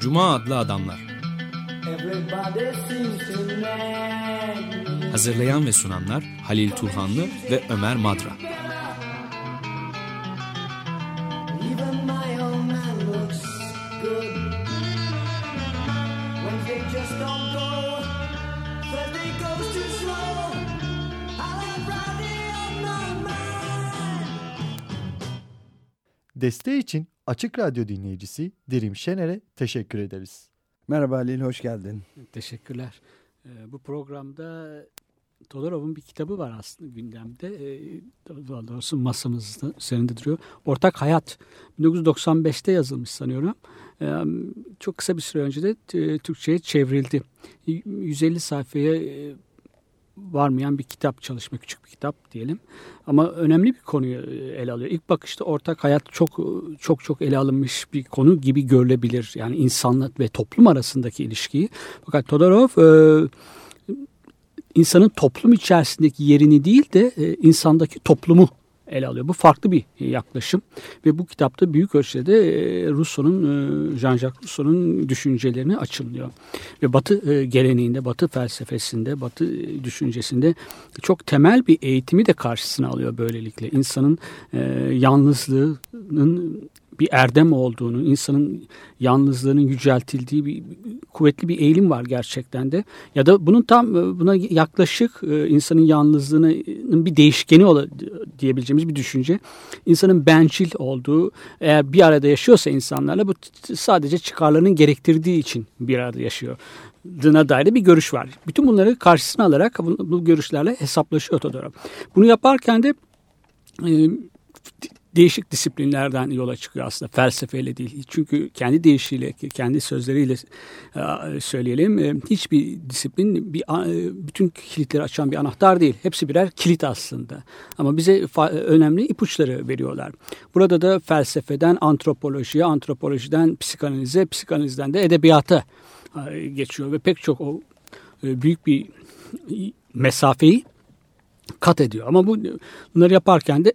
Cuma adlı adamlar. Hazırlayan ve sunanlar Halil Turhanlı ve Ömer Madra. Even my old man looks good. Wednesday just don't Desteği için Açık Radyo dinleyicisi Dirim Şener'e teşekkür ederiz. Merhaba Halil, hoş geldin. Teşekkürler. Ee, bu programda Todorov'un bir kitabı var aslında gündemde. Ee, daha doğrusu masamızda üzerinde duruyor. Ortak Hayat. 1995'te yazılmış sanıyorum. Ee, çok kısa bir süre önce de e, Türkçe'ye çevrildi. 150 sayfaya e, varmayan bir kitap çalışma, küçük bir kitap diyelim. Ama önemli bir konuyu e, ele alıyor. İlk bakışta ortak hayat çok çok çok ele alınmış bir konu gibi görülebilir. Yani insanla ve toplum arasındaki ilişkiyi. Fakat Todorov e, insanın toplum içerisindeki yerini değil de e, insandaki toplumu ele alıyor. Bu farklı bir yaklaşım ve bu kitapta büyük ölçüde e, Rousseau'nun, e, Jean-Jacques Rousseau'nun düşüncelerini açıklıyor. Ve Batı e, geleneğinde, Batı felsefesinde, Batı e, düşüncesinde çok temel bir eğitimi de karşısına alıyor böylelikle. İnsanın e, yalnızlığının bir erdem olduğunu, insanın yalnızlığının yüceltildiği bir kuvvetli bir eğilim var gerçekten de. Ya da bunun tam e, buna yaklaşık e, insanın yalnızlığının bir değişkeni ola, diyebileceğimiz bir düşünce. İnsanın bencil olduğu, eğer bir arada yaşıyorsa insanlarla bu sadece çıkarlarının gerektirdiği için bir arada yaşıyor dına dair bir görüş var. Bütün bunları karşısına alarak bu, bu görüşlerle hesaplaşıyor Todorov. Bunu yaparken de e, değişik disiplinlerden yola çıkıyor aslında felsefeyle değil. Çünkü kendi deyişiyle, kendi sözleriyle e, söyleyelim e, hiçbir disiplin bir bütün kilitleri açan bir anahtar değil. Hepsi birer kilit aslında. Ama bize önemli ipuçları veriyorlar. Burada da felsefeden antropolojiye, antropolojiden psikanalize, psikanalizden de edebiyata e, geçiyor ve pek çok o büyük bir mesafeyi kat ediyor. Ama bu bunları yaparken de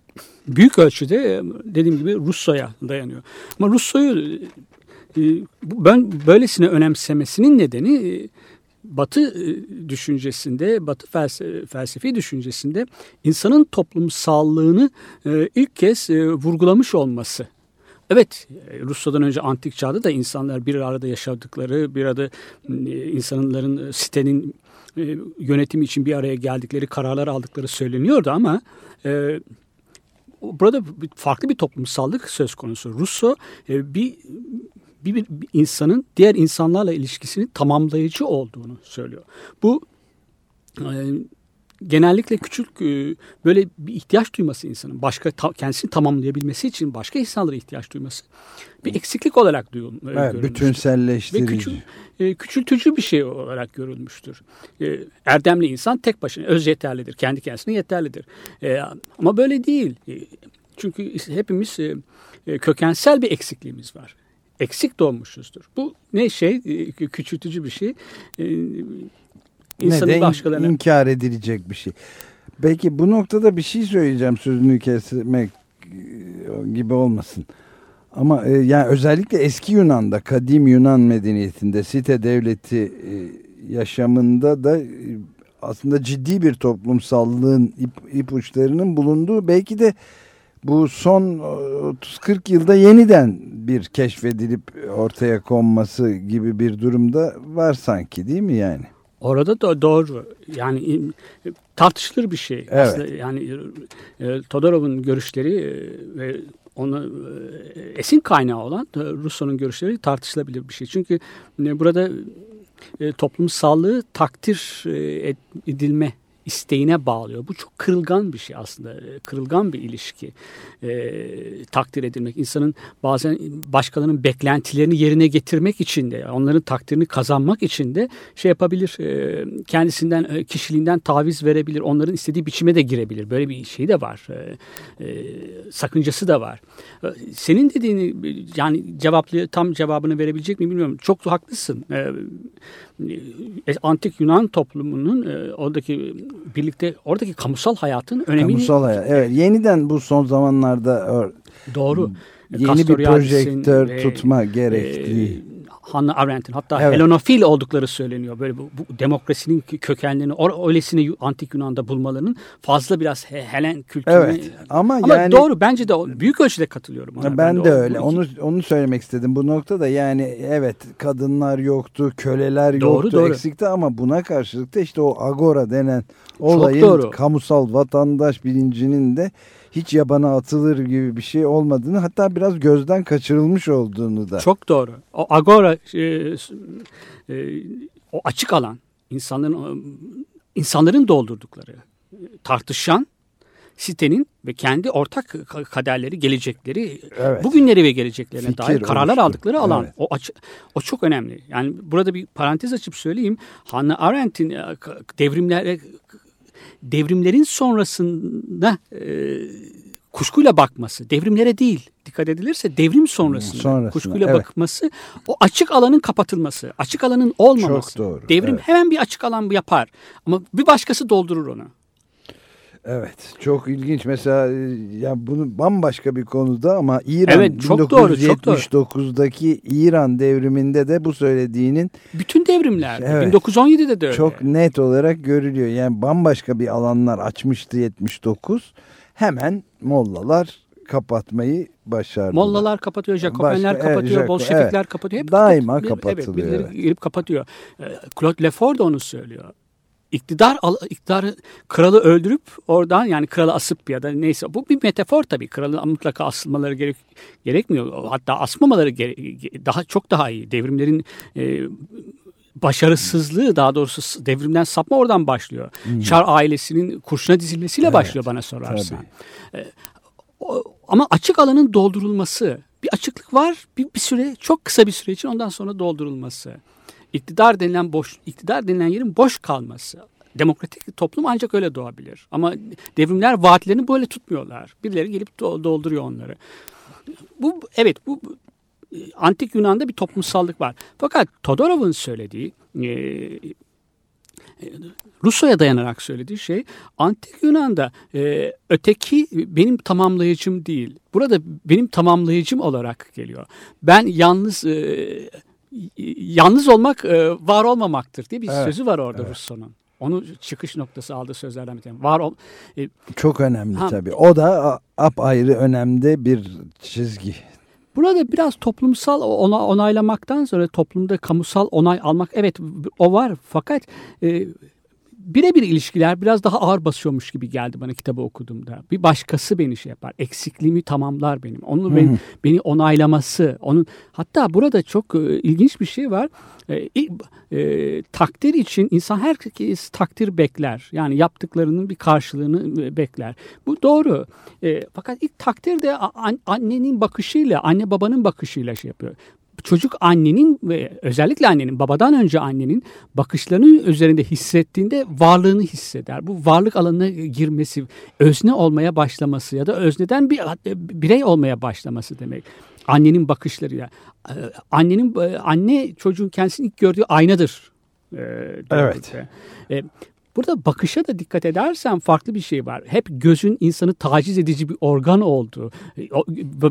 büyük ölçüde dediğim gibi Russo'ya dayanıyor. Ama Russo'yu e, ben böylesine önemsemesinin nedeni e, Batı e, düşüncesinde, Batı felsefi düşüncesinde insanın toplumsallığını ilk kez vurgulamış olması. Evet, Rusya'dan önce antik çağda da insanlar bir arada yaşadıkları, bir arada insanların sitenin e, yönetim için bir araya geldikleri, kararlar aldıkları söyleniyordu ama e, burada farklı bir toplumsallık söz konusu. Russo e, bir, bir, bir insanın diğer insanlarla ilişkisini tamamlayıcı olduğunu söylüyor. Bu e, genellikle küçük e, böyle bir ihtiyaç duyması insanın başka ta, kendisini tamamlayabilmesi için başka insanlara ihtiyaç duyması bir eksiklik olarak duyul, e, evet, bütünselleştirici. Ve küçül, e, küçültücü bir şey olarak görülmüştür. Erdemli insan tek başına öz yeterlidir. Kendi kendisine yeterlidir. Ama böyle değil. Çünkü hepimiz kökensel bir eksikliğimiz var eksik doğmuşuzdur. Bu ne şey küçültücü bir şey insanın başkalarına... inkar edilecek bir şey. Peki bu noktada bir şey söyleyeceğim sözünü kesmek e, gibi olmasın. Ama e, yani özellikle eski Yunan'da, kadim Yunan medeniyetinde, site devleti e, yaşamında da e, aslında ciddi bir toplumsallığın ip, ipuçlarının bulunduğu belki de bu son 30-40 yılda yeniden bir keşfedilip ortaya konması gibi bir durumda var sanki değil mi yani? Orada da doğru. Yani tartışılır bir şey. Evet. Aslında yani e, Todorov'un görüşleri e, ve onu e, esin kaynağı olan Rousseau'nun görüşleri tartışılabilir bir şey. Çünkü burada e, toplumsallığı takdir edilme isteğine bağlıyor. Bu çok kırılgan bir şey aslında. E, kırılgan bir ilişki. E, takdir edilmek. insanın bazen başkalarının beklentilerini yerine getirmek için de onların takdirini kazanmak için de şey yapabilir. E, kendisinden, e, kişiliğinden taviz verebilir. Onların istediği biçime de girebilir. Böyle bir şey de var. E, e, sakıncası da var. E, senin dediğini yani cevaplı tam cevabını verebilecek mi bilmiyorum. Çok haklısın. E, e, antik Yunan toplumunun e, oradaki birlikte oradaki kamusal hayatın önemini kamusal hayat evet. Yeniden bu son zamanlarda doğru. Yeni Castoriadis'in bir projektör ve, tutma e, gerektiği. Hannah Arendt'in hatta Evet. Helenofil oldukları söyleniyor. Böyle bu, bu demokrasinin kökenlerini o- öylesine antik Yunan'da bulmalarının fazla biraz He- Helen kültürüne Evet ama, Ama yani doğru bence de büyük ölçüde katılıyorum ona. ben, de o- öyle. Onu onu söylemek istedim. Bu noktada yani evet kadınlar yoktu, köleler Doğru, yoktu, doğru. eksikti ama buna karşılık da işte o agora denen olayın kamusal vatandaş bilincinin de hiç yabana atılır gibi bir şey olmadığını hatta biraz gözden kaçırılmış olduğunu da. Çok doğru. O agora e, e, o açık alan insanların insanların doldurdukları e, tartışan sitenin ve kendi ortak ka- kaderleri, gelecekleri, Evet. bugünleri ve geleceklerine Fikir dair kararlar oluştu. aldıkları alan. Evet. O açı, o çok önemli. Yani burada bir parantez açıp söyleyeyim. Hannah Arendt'in e, devrimlere devrimlerin sonrasında e, kuşkuyla bakması, devrimlere değil dikkat edilirse devrim sonrasında, Sonrasında, kuşkuyla evet. bakması, o açık alanın kapatılması, açık alanın olmaması. Çok doğru, Devrim evet. hemen bir açık alan yapar ama bir başkası doldurur onu. Evet çok ilginç mesela e, ya bunu bambaşka bir konuda ama İran Evet, çok doğru, çok doğru. 1979'daki İran devriminde de bu söylediğinin Bütün devrimlerde, Evet. 1917'de de öyle. çok net olarak görülüyor. Yani bambaşka bir alanlar açmıştı 79 hemen mollalar kapatmayı başardılar. Mollalar kapatıyor, Jacobenler Başka- evet, kapatıyor, Jaco- Bolşevikler evet. kapatıyor. Hep Daima kapat- kapatılıyor, Evet, birileri evet. girip kapatıyor. Ee, Claude Lefort da onu söylüyor. İktidar, iktidarı kralı öldürüp oradan yani kralı asıp ya da neyse bu bir metafor tabii. Kralı mutlaka asılmaları gerek, gerekmiyor. Hatta asmamaları gere- ge- daha çok daha iyi. Devrimlerin e, başarısızlığı daha doğrusu devrimden sapma oradan başlıyor. Çar ailesinin kurşuna dizilmesiyle başlıyor bana sorarsan. O- ama açık alanın doldurulması bir açıklık var bir, bir süre çok kısa bir süre için ondan sonra doldurulması iktidar denilen boş iktidar denilen yerin boş kalması. Demokratik toplum ancak öyle doğabilir. Ama devrimler vaatlerini böyle tutmuyorlar. Birileri gelip do- dolduruyor onları. Bu evet bu e, antik Yunan'da bir toplumsallık var. Fakat Todorov'un söylediği e, Rusya'ya dayanarak söylediği şey antik Yunan'da e, öteki benim tamamlayıcım değil. Burada benim tamamlayıcım olarak geliyor. Ben yalnız e, yalnız olmak e, var olmamaktır diye bir Evet, sözü var orada Rousseau'nun. Onu çıkış noktası aldığı sözlerden bir tanesi. Var ol, e, Çok önemli Ha. tabii. O da a- apayrı önemde bir çizgi. Burada biraz toplumsal ona, onaylamaktan sonra toplumda kamusal onay almak evet o var fakat e, birebir ilişkiler biraz daha ağır basıyormuş gibi geldi bana kitabı okuduğumda. Bir başkası beni şey yapar. Eksikliğimi tamamlar benim. Onu ben, beni onaylaması. Onun hatta burada çok e, ilginç bir şey var. E, e, takdir için insan herkes takdir bekler. Yani yaptıklarının bir karşılığını e, bekler. Bu doğru. E, fakat ilk takdir de annenin bakışıyla, anne babanın bakışıyla şey yapıyor çocuk annenin ve özellikle annenin babadan önce annenin bakışlarının üzerinde hissettiğinde varlığını hisseder. Bu varlık alanına girmesi, özne olmaya başlaması ya da özneden bir birey olmaya başlaması demek. Annenin bakışlarıyla. Ee, Annenin anne çocuğun kendisini ilk gördüğü aynadır. Ee, Evet. Ee, Burada bakışa da dikkat edersen farklı bir şey var. Hep gözün insanı taciz edici bir organ olduğu, o-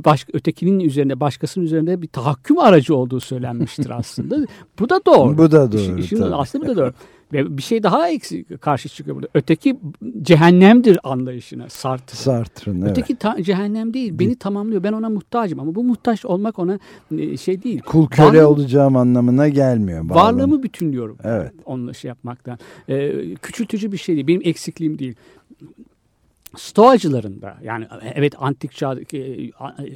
başka, ötekinin üzerinde, başkasının üzerinde bir tahakküm aracı olduğu söylenmiştir aslında. bu da doğru. Bu da doğru, işin tabii. aslında bu da doğru. Ve bir şey daha eksik karşı çıkıyor burada. Öteki cehennemdir anlayışına Sartre. Sartre'ın evet. Öteki ta- cehennem değil. Beni tamamlıyor. Ben ona muhtacım ama bu muhtaç olmak ona e, şey değil. Kul köle Varlığım- olacağım anlamına gelmiyor. bağlam. Varlığımı bütünlüyorum. Evet. Onunla şey yapmaktan. Ee, küçültücü bir şey değil. Benim eksikliğim değil. Stoacıların da yani evet antik çağdaki e,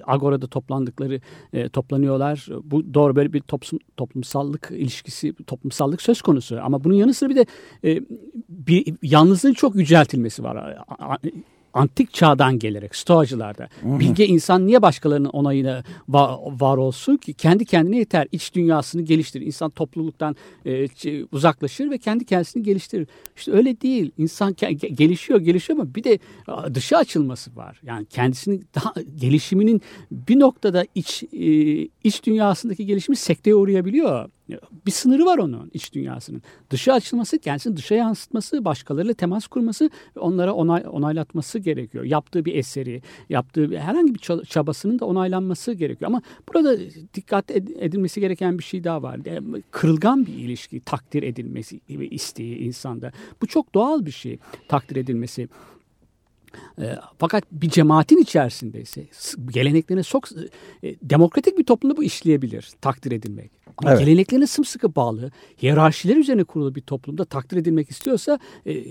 agorada toplandıkları e, toplanıyorlar. Bu doğru böyle bir toplum, toplumsallık ilişkisi, toplumsallık söz konusu. Ama bunun yanı sıra bir de e, bir yalnızlığın çok yüceltilmesi var. Antik çağdan gelerek Stoacılarda. Bilge insan niye başkalarının onayına va- var olsun ki? Kendi kendine yeter. İç dünyasını geliştirir. İnsan topluluktan e, uzaklaşır ve kendi kendisini geliştirir. İşte öyle değil. İnsan ke- gelişiyor, gelişiyor ama bir de dışa açılması var. Yani kendisini daha gelişiminin bir noktada iç e, iç dünyasındaki gelişimi sekteye uğrayabiliyor. Bir sınırı var onun iç dünyasının. Dışa açılması, kendisini dışa yansıtması, başkalarıyla temas kurması ve onlara onay, onaylatması gerekiyor. Yaptığı bir eseri, yaptığı bir, herhangi bir ça- çabasının da onaylanması gerekiyor. Ama burada dikkat ed- edilmesi gereken bir şey daha var. Yani Kırılgan bir ilişki takdir edilmesi isteği insanda. Bu çok doğal bir şey takdir edilmesi. E, fakat bir cemaatin içerisindeyse s- geleneklerine çok e, demokratik bir toplumda bu işleyebilir takdir edilmek. Ama Evet. geleneklerine sımsıkı bağlı, hiyerarşiler üzerine kurulu bir toplumda takdir edilmek istiyorsa e,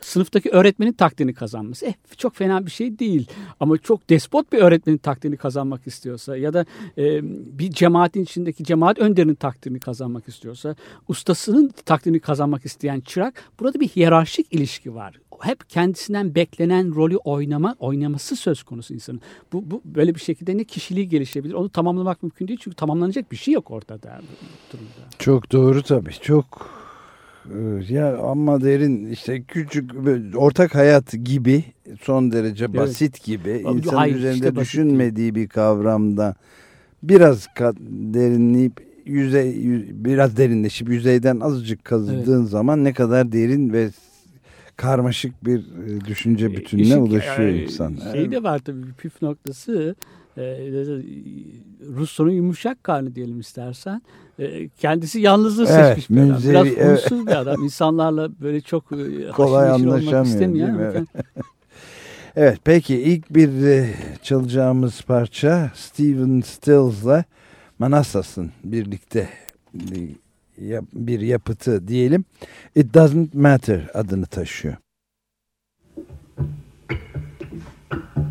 sınıftaki öğretmenin takdirini kazanması eh, çok fena bir şey değil. Ama çok despot bir öğretmenin takdirini kazanmak istiyorsa ya da e, bir cemaatin içindeki cemaat önderinin takdirini kazanmak istiyorsa ustasının takdirini kazanmak isteyen çırak burada bir hiyerarşik ilişki var. Hep kendisinden beklenen rolü oynama oynaması söz konusu insanın. Bu, bu böyle bir şekilde ne kişiliği gelişebilir onu tamamlamak mümkün değil çünkü tamamlanacak bir şey yok ortada durumda. Çok doğru tabii. Çok e, ya ama derin işte küçük ortak hayat gibi son derece basit gibi Abi, insan hayır, üzerinde işte düşünmediği bir kavramda biraz derinleyip yüzey yü- biraz derinleşip yüzeyden azıcık kazıdığın zaman ne kadar derin ve karmaşık bir e, düşünce bütününe İşin- ulaşıyor e, insan. Şey de var tabii bir püf noktası. E, Russo'nun yumuşak karnı diyelim istersen. E, kendisi yalnızlığı Evet, seçmiş bir adam. Biraz evet. huysuz bir adam. İnsanlarla böyle çok e, Kolay anlaşamıyor, istemeyen. mi? Evet peki ilk bir e, çalacağımız parça Steven Stills'la Manassas'ın birlikte bir, yap- bir yapıtı diyelim. It Doesn't Matter adını taşıyor. One,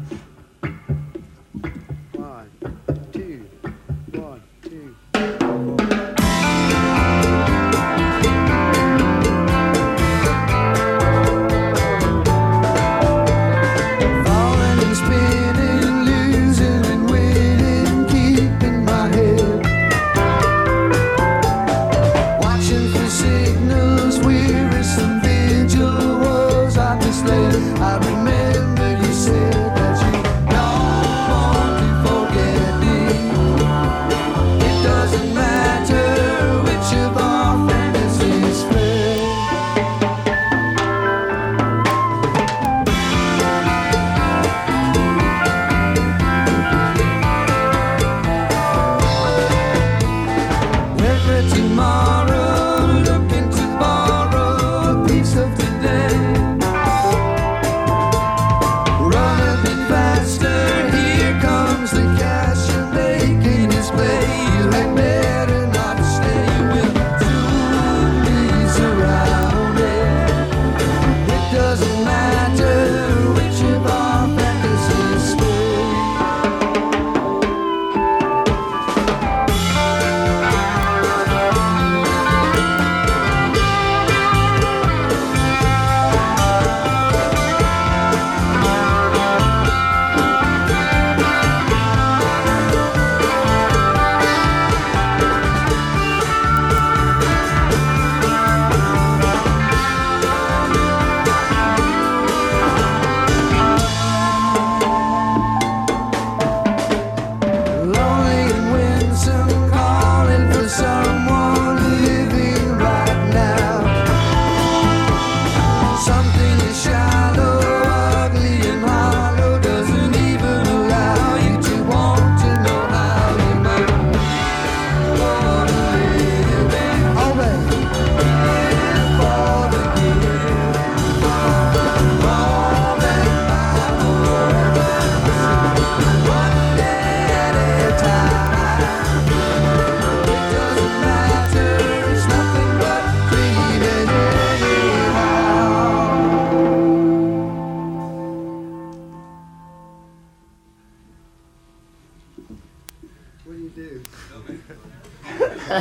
He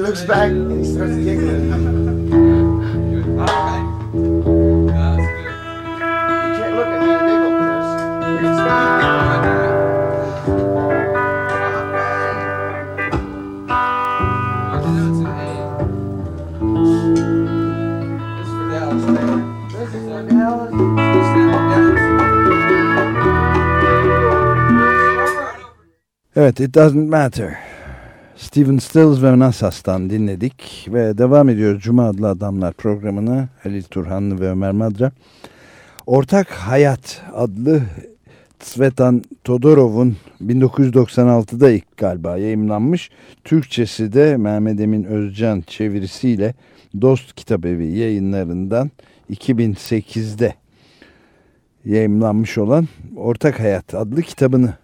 looks back and he starts giggling. Evet, It Doesn't Matter. Steven Stills ve Nasas'tan dinledik ve devam ediyoruz Cuma adlı adamlar programına Halil Turhanlı ve Ömer Madra. Ortak Hayat adlı Svetan Todorov'un 1996'da ilk galiba yayımlanmış. Türkçesi de Mehmet Emin Özcan çevirisiyle Dost Kitabevi yayınlarından 2008'de yayımlanmış olan Ortak Hayat adlı kitabını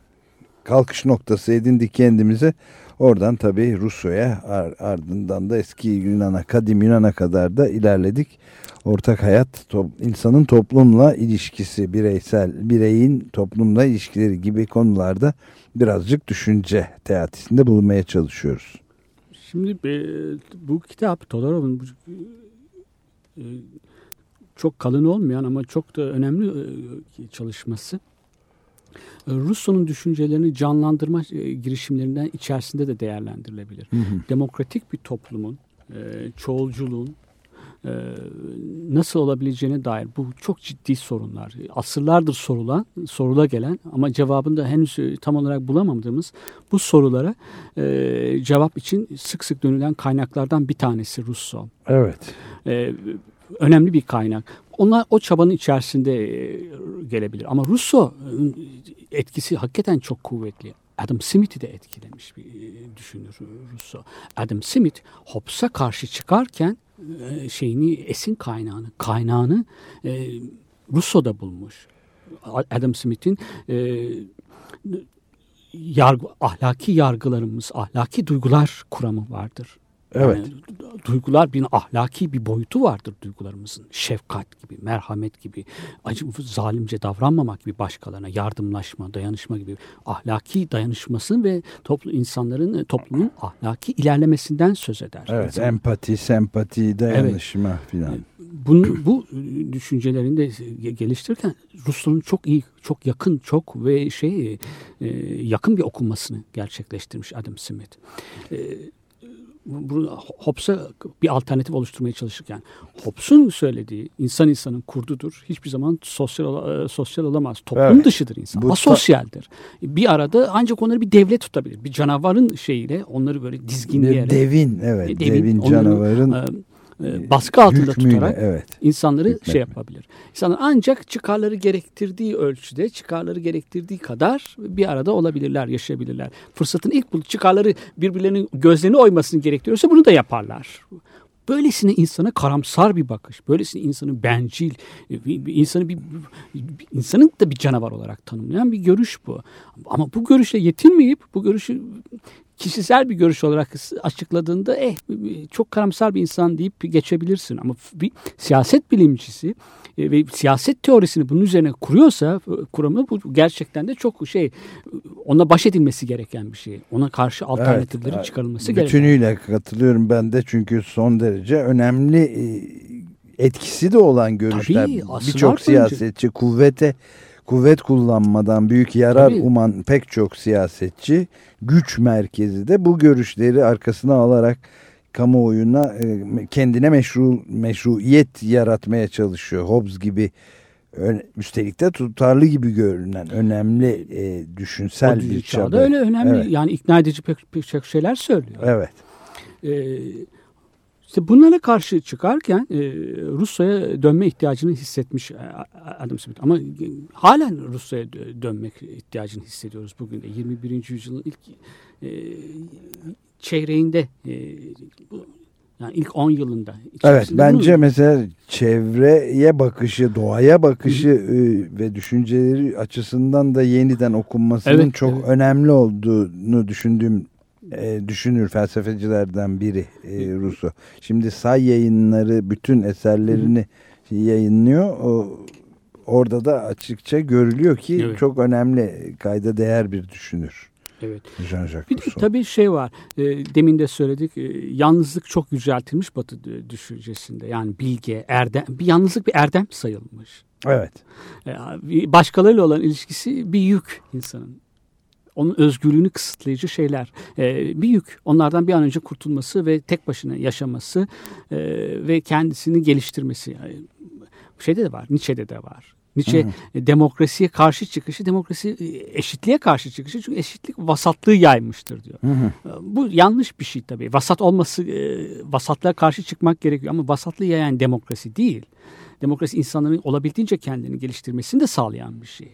kalkış noktası edindik kendimize. Oradan tabii Rusya'ya ar- ardından da eski Yunan'a, kadim Yunan'a kadar da ilerledik. Ortak hayat, to- insanın toplumla ilişkisi, bireysel, bireyin toplumla ilişkileri gibi konularda birazcık düşünce teatisinde bulunmaya çalışıyoruz. Şimdi e, bu kitap Todorov'un e, çok kalın olmayan ama çok da önemli e, çalışması. E, Russo'nun düşüncelerini canlandırma e, girişimlerinden içerisinde de değerlendirilebilir. Demokratik bir toplumun, e, çoğulculuğun e, nasıl olabileceğine dair bu çok ciddi sorunlar. Asırlardır sorulan, sorula gelen ama cevabını da henüz tam olarak bulamadığımız bu sorulara cevap için sık sık dönülen kaynaklardan bir tanesi Russo. Evet. Önemli bir kaynak. Onlar o çabanın içerisinde e, gelebilir. Ama Rousseau'nun etkisi hakikaten çok kuvvetli. Adam Smith'i de etkilemiş bir e, düşünür Rousseau. Adam Smith Hobbes'a karşı çıkarken e, şeyini esin kaynağını, kaynağını e, Rousseau'da bulmuş. Adam Smith'in e, yargı, ahlaki yargılarımız, ahlaki duygular kuramı vardır. Evet. Yani du- duygular bir ahlaki bir boyutu vardır duygularımızın. Şefkat gibi, merhamet gibi, acı zalimce davranmamak gibi başkalarına, yardımlaşma, dayanışma gibi ahlaki dayanışmasın ve toplu insanların e, toplumun ahlaki ilerlemesinden söz eder. Evet, empati, sempati, dayanışma filan. bunu, bu e, düşüncelerini de ge- geliştirirken Rusların çok iyi, çok yakın, çok ve şey e, yakın bir okunmasını gerçekleştirmiş Adam Smith. Bu- bu Hobbes'a bir alternatif oluşturmaya çalışırken Hobbes'un söylediği insan insanın kurdudur. Hiçbir zaman sosyal e, sosyal olamaz. Toplum Evet. dışıdır insan. Bu Asosyaldir. Bir arada ancak onları bir devlet tutabilir. Bir canavarın şeyiyle onları böyle dizginleyerek devin, evet, e, devin, onları, canavarın e, e, baskı altında hükmüyle, tutarak evet. insanları Hükmetme. şey yapabilir. İnsanlar ancak çıkarları gerektirdiği ölçüde, çıkarları gerektirdiği kadar bir arada olabilirler, yaşayabilirler. Fırsatın ilk bulup çıkarları birbirlerinin gözlerini oymasını gerektiriyorsa bunu da yaparlar. Böylesine insana karamsar bir bakış, böylesine insanı bencil, bir insanı bir, bir- insanın da bir canavar olarak tanımlayan bir görüş bu. Ama bu görüşle yetinmeyip bu görüşü kişisel bir görüş olarak açıkladığında eh çok karamsar bir insan deyip geçebilirsin ama bir siyaset bilimcisi e, ve siyaset teorisini bunun üzerine kuruyorsa e, kuramı bu gerçekten de çok şey ona baş edilmesi gereken bir şey. Ona karşı alternatiflerin evet. çıkarılması gereken. Bütünüyle katılıyorum ben de çünkü son derece önemli e, etkisi de olan görüşler. Birçok siyasetçi kuvvete kuvvet kullanmadan büyük yarar Tabii. uman pek çok siyasetçi güç merkezi de bu görüşleri arkasına alarak kamuoyuna e, kendine meşru meşruiyet yaratmaya çalışıyor. Hobbes gibi üstelik de tutarlı gibi görünen önemli e, düşünsel bir çaba. öyle önemli Evet. yani ikna edici pek, pek çok şeyler söylüyor. Evet. Ee, işte bunlara karşı çıkarken e, Rusya'ya dönme ihtiyacını hissetmiş e, Adam Smith. Ama halen Rusya'ya dö- dönmek ihtiyacını hissediyoruz bugün de. 21. yüzyılın ilk e, çeyreğinde e, bu, yani ilk 10 yılında. Evet bence bunu- mesela çevreye bakışı, doğaya bakışı e, ve düşünceleri açısından da yeniden okunmasının Evet, çok evet. önemli olduğunu düşündüğüm e, düşünür felsefecilerden biri e, Rousseau. Şimdi say yayınları bütün eserlerini yayınlıyor. O, orada da açıkça görülüyor ki Evet. çok önemli kayda değer bir düşünür. Evet. Bir de tabii şey var. E, demin de söyledik. e, yalnızlık çok yüceltilmiş Batı düşüncesinde. Yani bilge, erdem, bir yalnızlık bir erdem sayılmış. Evet. E, başkalarıyla olan ilişkisi bir yük insanın. Onun özgürlüğünü kısıtlayıcı şeyler. E, bir yük. Onlardan bir an önce kurtulması ve tek başına yaşaması e, ve kendisini geliştirmesi. Yani şeyde de var, Nietzsche'de de var. Nietzsche e, demokrasiye karşı çıkışı, demokrasi e, eşitliğe karşı çıkışı çünkü eşitlik vasatlığı yaymıştır diyor. E, Bu yanlış bir şey tabii. Vasat olması, vasatlığa karşı çıkmak gerekiyor ama vasatlığı yayan demokrasi değil. Demokrasi insanların olabildiğince kendini geliştirmesini de sağlayan bir şey.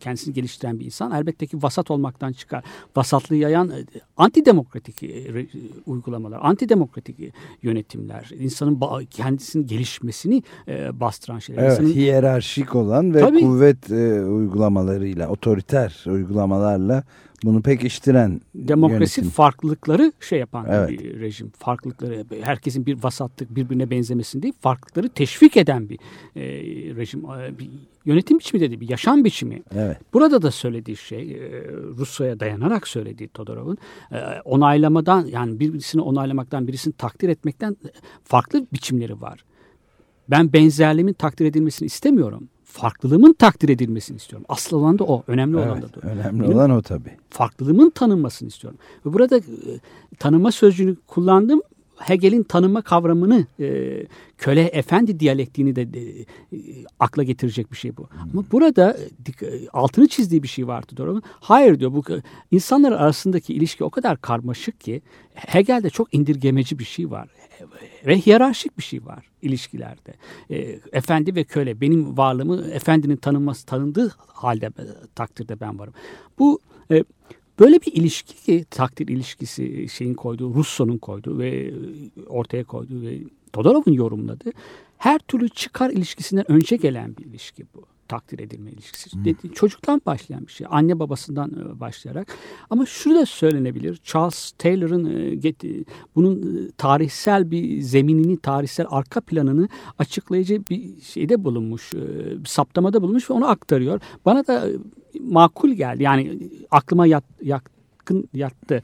Kendisini geliştiren bir insan elbette ki vasat olmaktan çıkar. Vasatlığı yayan e, antidemokratik e, re- uygulamalar, antidemokratik e, yönetimler, insanın kendisinin gelişmesini e, bastıran şeyler. Evet, İnsanın- hiyerarşik olan ve Tabii. kuvvet e, uygulamalarıyla, otoriter uygulamalarla bunu pekiştiren Demokrasi yönetim. farklılıkları şey yapan Evet. bir rejim. Farklılıkları herkesin bir vasatlık birbirine benzemesin değil, farklılıkları teşvik eden bir e, rejim. E, bir yönetim biçimi dedi, bir yaşam biçimi. Evet. Burada da söylediği şey e, Rusya'ya dayanarak söylediği Todorov'un e, onaylamadan yani birisini onaylamaktan birisini takdir etmekten farklı biçimleri var. Ben benzerliğimin takdir edilmesini istemiyorum. Farklılığımın takdir edilmesini istiyorum. Asıl olan da o. Önemli olan Evet, da o. önemli Benim- olan o tabii. farklılığımın tanınmasını istiyorum. Ve burada e, tanınma sözcüğünü kullandım. Hegel'in tanınma kavramını e, köle efendi diyalektiğini de e, akla getirecek bir şey bu. Ama burada e, e, altını çizdiği bir şey vardı doğru Hayır diyor bu e, insanlar arasındaki ilişki o kadar karmaşık ki Hegel'de çok indirgemeci bir şey var ve hiyerarşik bir şey var ilişkilerde. E, efendi ve köle benim varlığımı efendinin tanınması tanındığı halde takdirde ben varım. Bu e, böyle bir ilişki ki takdir ilişkisi şeyin koyduğu Russo'nun koyduğu ve e, ortaya koyduğu ve Todorov'un yorumladığı her türlü çıkar ilişkisinden önce gelen bir ilişki takdir edilme ilişkisi. Dedi, çocuktan başlayan bir şey. Anne babasından e, başlayarak. Ama şunu da söylenebilir. Charles Taylor'ın e, bunun e, tarihsel bir zeminini, tarihsel arka planını açıklayıcı bir şeyde bulunmuş. Bir saptamada bulunmuş ve onu aktarıyor. Bana da makul geldi. Yani aklıma yat, yakın yattı.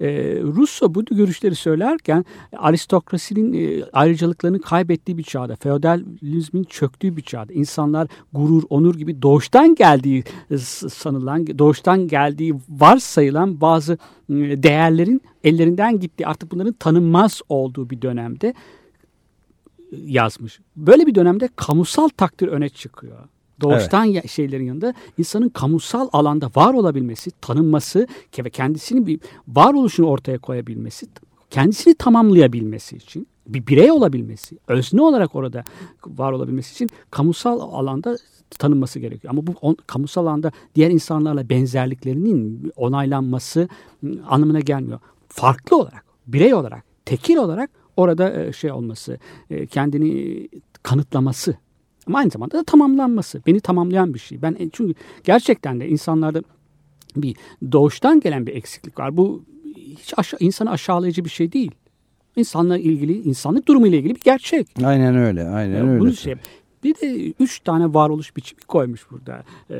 Ee, Russo bu görüşleri söylerken aristokrasinin e, ayrıcalıklarını kaybettiği bir çağda, feodalizmin çöktüğü bir çağda, insanlar gurur, onur gibi doğuştan geldiği e, sanılan, doğuştan geldiği varsayılan bazı e, değerlerin ellerinden gittiği, artık bunların tanınmaz olduğu bir dönemde e, yazmış. Böyle bir dönemde kamusal takdir öne çıkıyor. Doğuştan ya- şeylerin yanında insanın kamusal alanda var olabilmesi, tanınması ve kendisinin bir varoluşunu ortaya koyabilmesi, kendisini tamamlayabilmesi için, bir birey olabilmesi, özne olarak orada var olabilmesi için kamusal alanda tanınması gerekiyor. Ama bu on, kamusal alanda diğer insanlarla benzerliklerinin onaylanması ı, anlamına gelmiyor. Farklı olarak, birey olarak, tekil olarak orada e, şey olması, e, kendini kanıtlaması ama aynı zamanda da tamamlanması. Beni tamamlayan bir şey. Ben e, çünkü gerçekten de insanlarda bir doğuştan gelen bir eksiklik var. Bu hiç aşağı, insanı aşağılayıcı bir şey değil. İnsanla ilgili, insanlık durumu ile ilgili bir gerçek. Aynen öyle, aynen Bunu öyle. şey, bir de üç tane varoluş biçimi koymuş burada. Ee,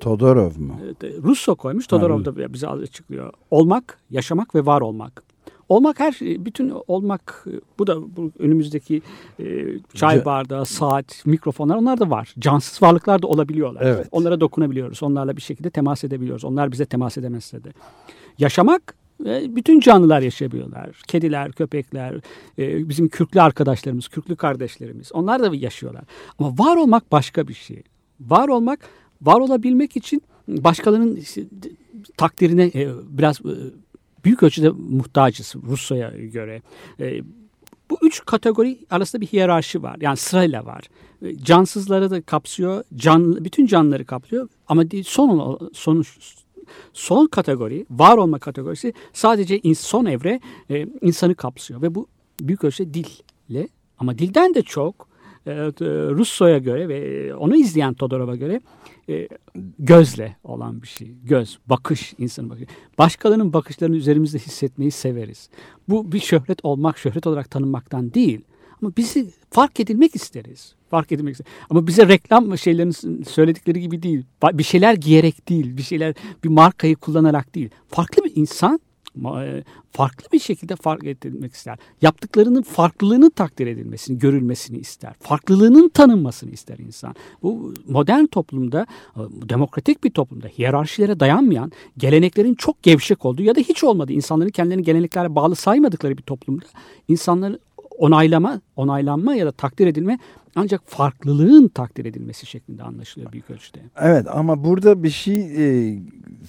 Todorov mu? Russo koymuş, Todorov da bize açıklıyor. Olmak, yaşamak ve var olmak. Olmak her şey, bütün olmak bu da bu önümüzdeki e, çay bardağı, saat, mikrofonlar onlar da var. Cansız varlıklar da olabiliyorlar. Evet. Onlara dokunabiliyoruz. Onlarla bir şekilde temas edebiliyoruz. Onlar bize temas edemezse de. Yaşamak e, bütün canlılar yaşayabiliyorlar. Kediler, köpekler, e, bizim kürklü arkadaşlarımız, kürklü kardeşlerimiz. Onlar da yaşıyorlar. Ama var olmak başka bir şey. Var olmak, var olabilmek için başkalarının takdirine e, biraz büyük ölçüde muhtacız Rusya'ya göre. E, bu üç kategori arasında bir hiyerarşi var. Yani sırayla var. E, Cansızları da kapsıyor, can, bütün canlıları kaplıyor. Ama son sonuç son kategori, var olma kategorisi sadece son evre e, insanı kapsıyor ve bu büyük ölçüde dille ama dilden de çok Russo'ya göre ve onu izleyen Todorov'a göre e, gözle olan bir şey. Göz, bakış, insanın bakışı. Başkalarının bakışlarını üzerimizde hissetmeyi severiz. Bu bir şöhret olmak, şöhret olarak tanınmaktan değil. Ama bizi fark edilmek isteriz. Fark edilmek isteriz. Ama bize reklam şeylerin söyledikleri gibi değil. Bir şeyler giyerek değil, bir şeyler bir markayı kullanarak değil. Farklı bir insan e, farklı bir şekilde fark edilmek ister. Yaptıklarının farklılığının takdir edilmesini, görülmesini ister. Farklılığının tanınmasını ister insan. Bu modern toplumda, e, demokratik bir toplumda hiyerarşilere dayanmayan, geleneklerin çok gevşek olduğu ya da hiç olmadığı, insanların kendilerini geleneklerle bağlı saymadıkları bir toplumda insanların onaylama, onaylanma ya da takdir edilme ancak farklılığın takdir edilmesi şeklinde anlaşılıyor büyük ölçüde. Evet ama burada bir şey e,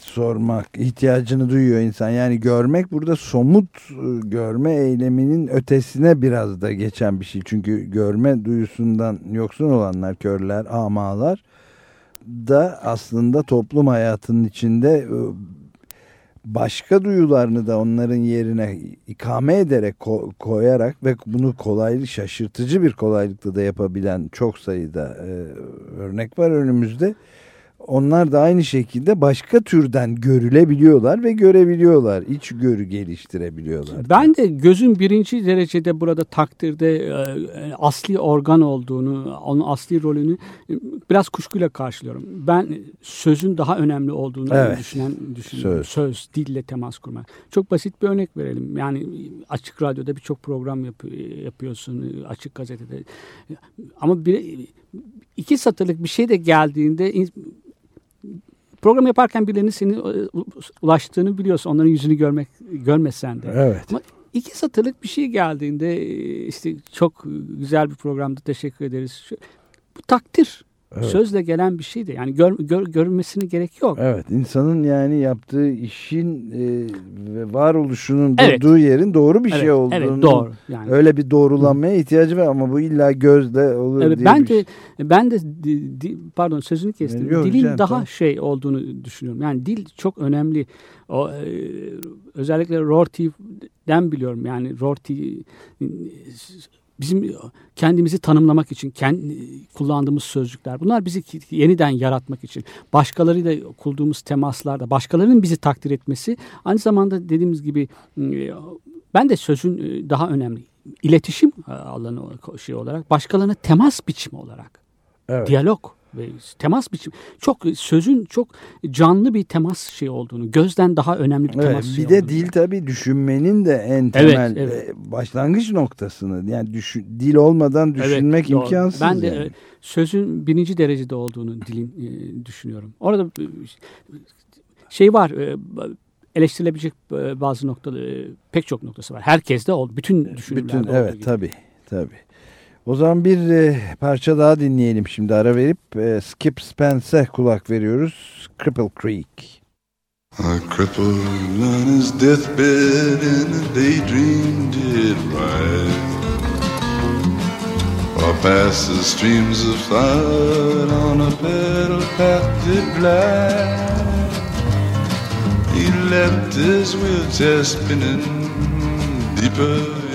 sormak ihtiyacını duyuyor insan. Yani görmek burada somut e, görme eyleminin ötesine biraz da geçen bir şey. Çünkü görme duyusundan yoksun olanlar, körler, amalar da aslında toplum hayatının içinde e, başka duyularını da onların yerine ikame ederek ko- koyarak ve bunu kolaylık şaşırtıcı bir kolaylıkla da yapabilen çok sayıda e, örnek var önümüzde. Onlar da aynı şekilde başka türden görülebiliyorlar ve görebiliyorlar. İç görü geliştirebiliyorlar. Ben de gözün birinci derecede burada takdirde e, asli organ olduğunu, onun asli rolünü e, biraz kuşkuyla karşılıyorum. Ben sözün daha önemli olduğunu Evet. düşünen düşünüyorum. Söz. Söz. dille temas kurmak. Çok basit bir örnek verelim. Yani açık radyoda birçok program yap- yapıyorsun, açık gazetede. Ama bir, iki satırlık bir şey de geldiğinde in- program yaparken birilerinin senin e, ulaştığını biliyorsun. Onların yüzünü görmek görmesen de. Evet. Ama iki satırlık bir şey geldiğinde e, işte çok güzel bir programda teşekkür ederiz. Bu takdir. Evet. Sözle gelen bir şey de yani gör, gör, görünmesine gerek yok. Evet insanın yani yaptığı işin e, ve varoluşunun Evet. durduğu yerin doğru bir evet, şey olduğunu evet, doğru. Yani. öyle bir doğrulanmaya ihtiyacı var ama bu illa gözle olur Evet, diye ben bir şey. de ben de pardon sözünü kestim. Yok, Dilin ederim, daha tamam. şey olduğunu düşünüyorum. Yani dil çok önemli. O e, özellikle Rorty'den biliyorum. Yani Rorty bizim kendimizi tanımlamak için kendi kullandığımız sözcükler. Bunlar bizi yeniden yaratmak için. Başkalarıyla kurduğumuz temaslarda, başkalarının bizi takdir etmesi aynı zamanda dediğimiz gibi e, ben de sözün e, daha önemli. İletişim e, alanı şey olarak, başkalarına temas biçimi olarak Evet. diyalog ve temas biçimi çok sözün çok canlı bir temas şey olduğunu gözden daha önemli bir Evet, temas şey bir de olduğunu. dil tabii düşünmenin de en Evet, temel evet. e, başlangıç noktasını yani düşün, dil olmadan Evet, düşünmek doğru. imkansız. Ben de yani. sözün birinci derecede olduğunu dilin e, düşünüyorum. Orada şey var e, eleştirilebilecek e, bazı noktaları pek çok noktası var. Herkes de oldu. Bütün düşünürlerde Bütün evet tabii tabii. O zaman bir e, parça daha dinleyelim şimdi ara verip e, Skip Spence'e kulak veriyoruz. Cripple Creek. A cripple on his deathbed in a daydream did ride. Or past the streams of thought on a pedal path did glide. He left his wheelchair spinning deeper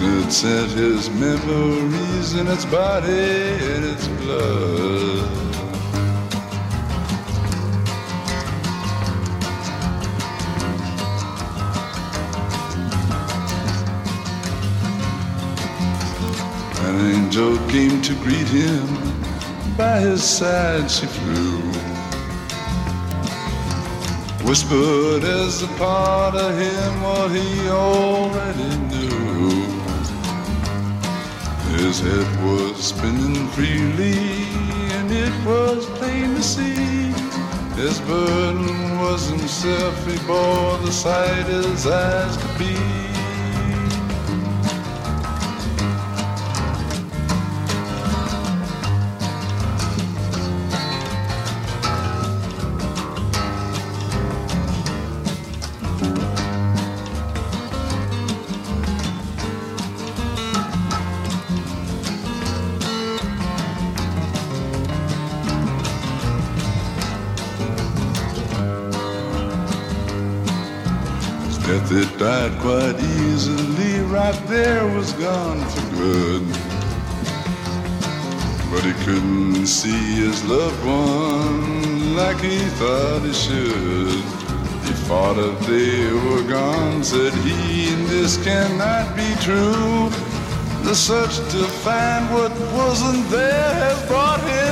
it sent his memories in its body and its blood. An angel came to greet him. By his side she flew. Whispered as a part of him what he already knew. His head was spinning freely, and it was plain to see. His burden was himself, he bore the sight his eyes could be. Died quite easily, right there was gone for good. But he couldn't see his loved one like he thought he should. He fought if they were gone, said he, and this cannot be true. The search to find what wasn't there has brought him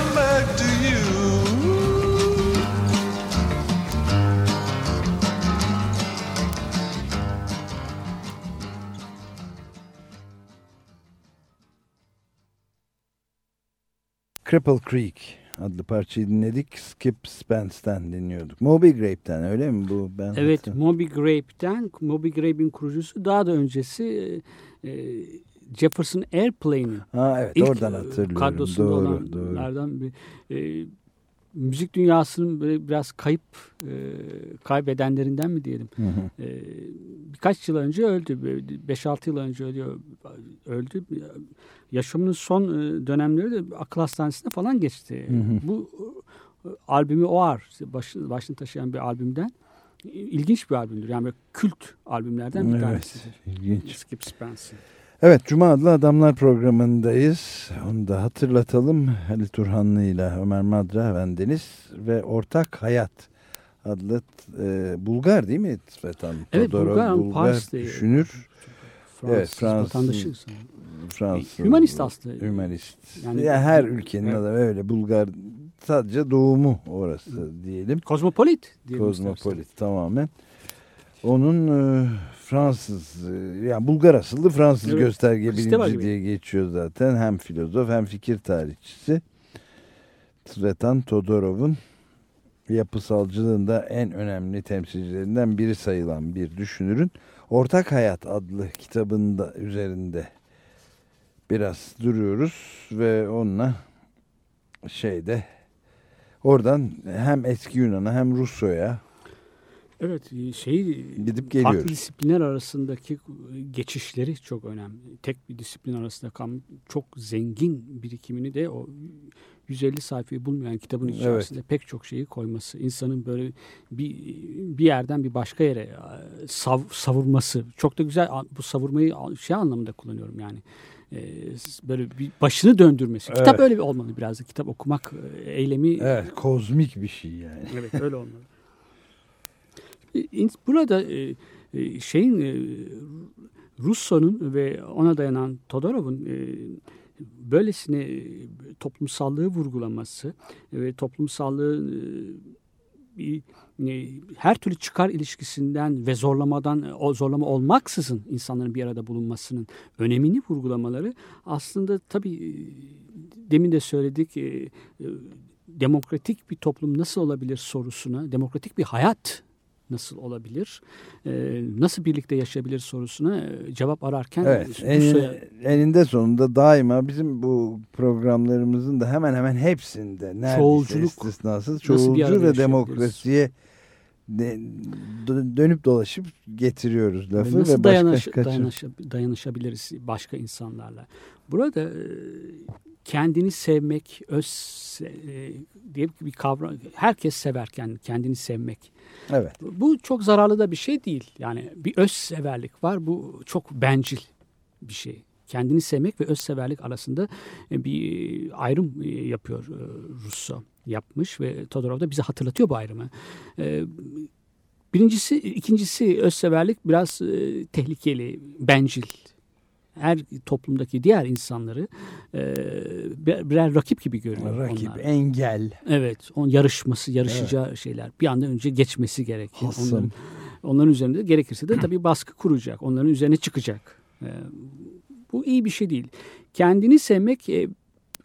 Cripple Creek. adlı parçayı dinledik. Skip Spence'den dinliyorduk. Moby Grape'den öyle mi bu? Ben Evet, hatırlıyorum. Moby Grape'den, Moby Grape'in kurucusu daha da öncesi e, e, Jefferson Airplane'in Ha evet ilk oradan e, hatırlıyorum. kadrosunda Doğru, doğru. olanlardan bir e, müzik dünyasının böyle biraz kayıp e, kaybedenlerinden mi diyelim. Hı hı. E, birkaç yıl önce öldü. Böyle 5-6 yıl önce ölüyor, öldü. Yaşamının son e, dönemleri de akıl hastanesinde falan geçti. Hı hı. Bu e, albümü o ar başını, başını taşıyan bir albümden ilginç bir albümdür. Yani kült albümlerden bir Evet, tanesidir. ilginç. Skip Spencer. Evet Cuma adlı Adamlar programındayız. Onu da hatırlatalım. Halil Turhanlı ile Ömer Madra ben Deniz ve Ortak Hayat adlı e, Bulgar değil mi Svetan? Evet Todorov, Bulgar, Bulgar Paris'te düşünür. Fransız, Evet, Fransız- vatandaşı. Fransız. Hümanist aslında. Hümanist. Yani- ya her ülkenin Evet. adamı öyle Bulgar sadece doğumu orası diyelim. Kozmopolit diyelim Kozmopolit tamamen. Onun e, Fransız e, yani Bulgar asıllı Fransız Evet, gösterge bilimci diye geçiyor zaten. Hem filozof hem fikir tarihçisi. Svetan Todorov'un yapısalcılığında en önemli temsilcilerinden biri sayılan bir düşünürün Ortak Hayat adlı kitabında üzerinde biraz duruyoruz ve onunla şeyde oradan hem eski Yunan'a hem Rusya'ya Evet şey Gidip farklı geliyoruz. disiplinler arasındaki geçişleri çok önemli. Tek bir disiplin arasında kalan çok zengin birikimini de o 150 sayfayı bulmayan kitabın Evet. içerisinde pek çok şeyi koyması, insanın böyle bir bir yerden bir başka yere e, sav, savurması çok da güzel. Bu savurmayı şey anlamında kullanıyorum yani. E, böyle bir başını döndürmesi. Kitap Evet. öyle bir olmalı biraz da. Kitap okumak e, eylemi Evet, kozmik bir şey yani. Evet öyle olmalı. E, Burada şeyin Russo'nun ve ona dayanan Todorov'un böylesine toplumsallığı vurgulaması ve toplumsallığı her türlü çıkar ilişkisinden ve zorlamadan e, zorlama olmaksızın insanların bir arada bulunmasının önemini vurgulamaları aslında tabii e, demin de söyledik e, e, demokratik bir toplum nasıl olabilir sorusuna, demokratik bir hayat nasıl olabilir, e, nasıl birlikte yaşayabilir sorusuna e, cevap ararken Evet, Rusya'ya- eninde, sonunda daima bizim bu programlarımızın da hemen hemen hepsinde neredeyse Çoğulculuk. istisnasız çoğulcu ve demokrasiye de- dö- dönüp dolaşıp getiriyoruz lafı nasıl ve başka kaçır- dayanışa- dayanışabiliriz başka insanlarla. Burada e, kendini sevmek, öz e, diye bir kavram, herkes severken kendini sevmek. Evet. Bu çok zararlı da bir şey değil. Yani bir öz severlik var. Bu çok bencil bir şey. Kendini sevmek ve öz severlik arasında e, bir ayrım e, yapıyor Russo yapmış ve Todorov da bize hatırlatıyor bu ayrımı. Birincisi, ikincisi özseverlik biraz tehlikeli, bencil. Her toplumdaki diğer insanları e, bir- birer rakip gibi görüyor Rakip, onlar. engel. Evet, onun yarışması, yarışacağı şeyler. Bir anda önce geçmesi gerekir. Hasım. Onların, onların üzerinde de gerekirse de tabii baskı kuracak. Onların üzerine çıkacak. Ee, bu iyi bir şey değil. Kendini sevmek e,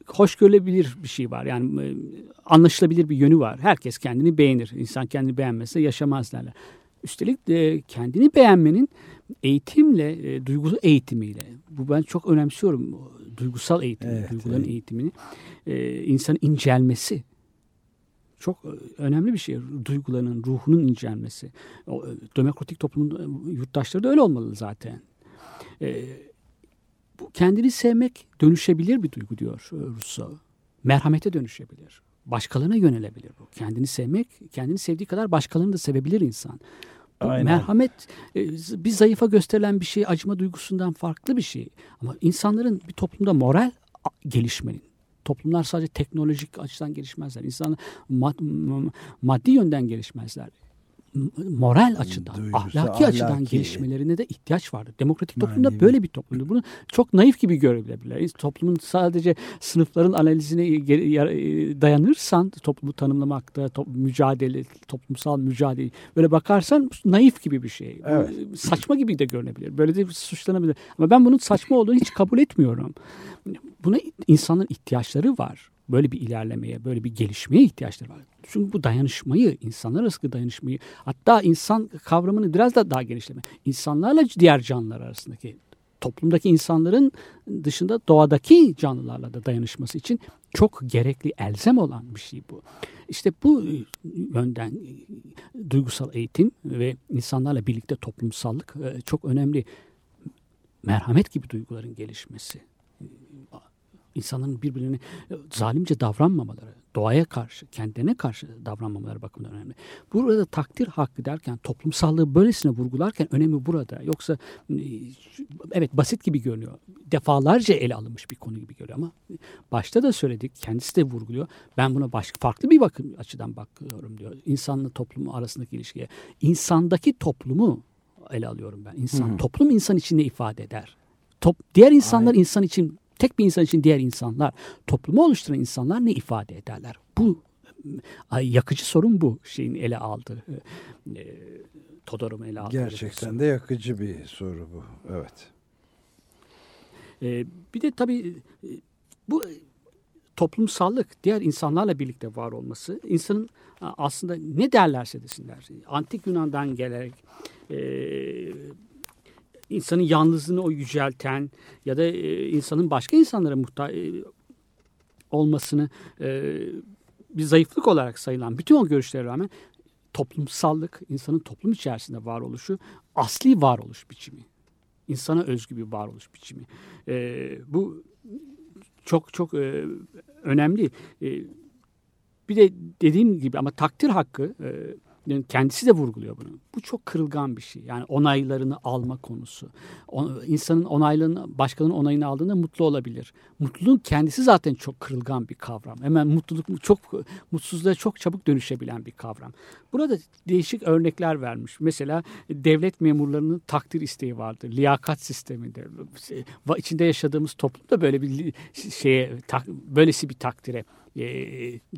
hoş görülebilir bir şey var. Yani e, anlaşılabilir bir yönü var. Herkes kendini beğenir. İnsan kendini beğenmezse yaşamaz derler. Üstelik de kendini beğenmenin eğitimle, e, duygu eğitimiyle, bu ben çok önemsiyorum. Duygusal eğitim, Evet, duyguların evet. eğitimini, e, insanın incelmesi çok e, önemli bir şey. Duygularının, ruhunun incelmesi. O, e, demokratik toplumun e, yurttaşları da öyle olmalı zaten. E, bu kendini sevmek dönüşebilir bir duygu diyor Rousseau. Merhamete dönüşebilir. Başkalarına yönelebilir bu. Kendini sevmek, kendini sevdiği kadar başkalarını da sevebilir insan. Aynen. merhamet e, bir zayıfa gösterilen bir şey, acıma duygusundan farklı bir şey. Ama insanların bir toplumda moral gelişmenin, toplumlar sadece teknolojik açıdan gelişmezler. İnsanlar mad- maddi yönden gelişmezler. Moral açıdan, Duygusal, ahlaki, açıdan ahlaki. gelişmelerine de ihtiyaç vardır. Demokratik toplumda Manevi. böyle bir toplumdur. Bunu çok naif gibi görebilirler. Toplumun sadece sınıfların analizine e, dayanırsan toplumu tanımlamakta, top, mücadele, toplumsal mücadele böyle bakarsan naif gibi bir şey. Evet. Saçma gibi de görünebilir. Böyle de suçlanabilir. Ama ben bunun saçma olduğunu hiç kabul etmiyorum. Buna insanların ihtiyaçları var. Böyle bir ilerlemeye, böyle bir gelişmeye ihtiyaçları var. Çünkü bu dayanışmayı, insanlar arasında dayanışmayı, hatta insan kavramını biraz da daha genişleme. İnsanlarla diğer canlılar arasındaki toplumdaki insanların dışında doğadaki canlılarla da dayanışması için çok gerekli, elzem olan bir şey bu. İşte bu e, yönden e, duygusal eğitim ve insanlarla birlikte toplumsallık e, çok önemli. Merhamet gibi duyguların gelişmesi, insanların birbirine e, zalimce davranmamaları, doğaya karşı, kendine karşı davranmamaları bakımından önemli. Burada takdir hakkı derken toplumsallığı böylesine vurgularken önemi burada. Yoksa e, evet basit gibi görünüyor. Defalarca ele alınmış bir konu gibi görünüyor ama başta da söyledik, kendisi de vurguluyor. Ben buna başka farklı bir bakım açıdan bakıyorum diyor. İnsanla toplumu arasındaki ilişkiye. İnsandaki toplumu ele alıyorum ben. İnsan, toplum insan içinde ifade eder. Top, diğer insanlar insan için, tek bir insan için diğer insanlar, toplumu oluşturan insanlar ne ifade ederler? Bu yakıcı sorun bu şeyin ele aldığı. E, Todor'un ele aldığı. Gerçekten de yakıcı bir soru bu. Evet. Ee, bir de tabii e, bu toplumsallık diğer insanlarla birlikte var olması insanın aslında ne derlerse desinler antik Yunan'dan gelerek e, insanın yalnızlığını o yücelten ya da e, insanın başka insanlara muhtaç olmasını e, bir zayıflık olarak sayılan bütün o görüşlere rağmen toplumsallık insanın toplum içerisinde varoluşu asli varoluş biçimi insana özgü bir varoluş biçimi. E, bu çok çok e, önemli. E, bir de dediğim gibi ama takdir hakkı e, kendisi de vurguluyor bunu. Bu çok kırılgan bir şey. Yani onaylarını alma konusu. O, insanın onaylarını, başkalarının onayını aldığında mutlu olabilir. Mutluluğun kendisi zaten çok kırılgan bir kavram. Hemen mutluluk çok mutsuzluğa çok çabuk dönüşebilen bir kavram. Burada değişik örnekler vermiş. Mesela devlet memurlarının takdir isteği vardır. Liyakat sisteminde. İçinde yaşadığımız toplumda böyle bir şeye böylesi bir takdire e,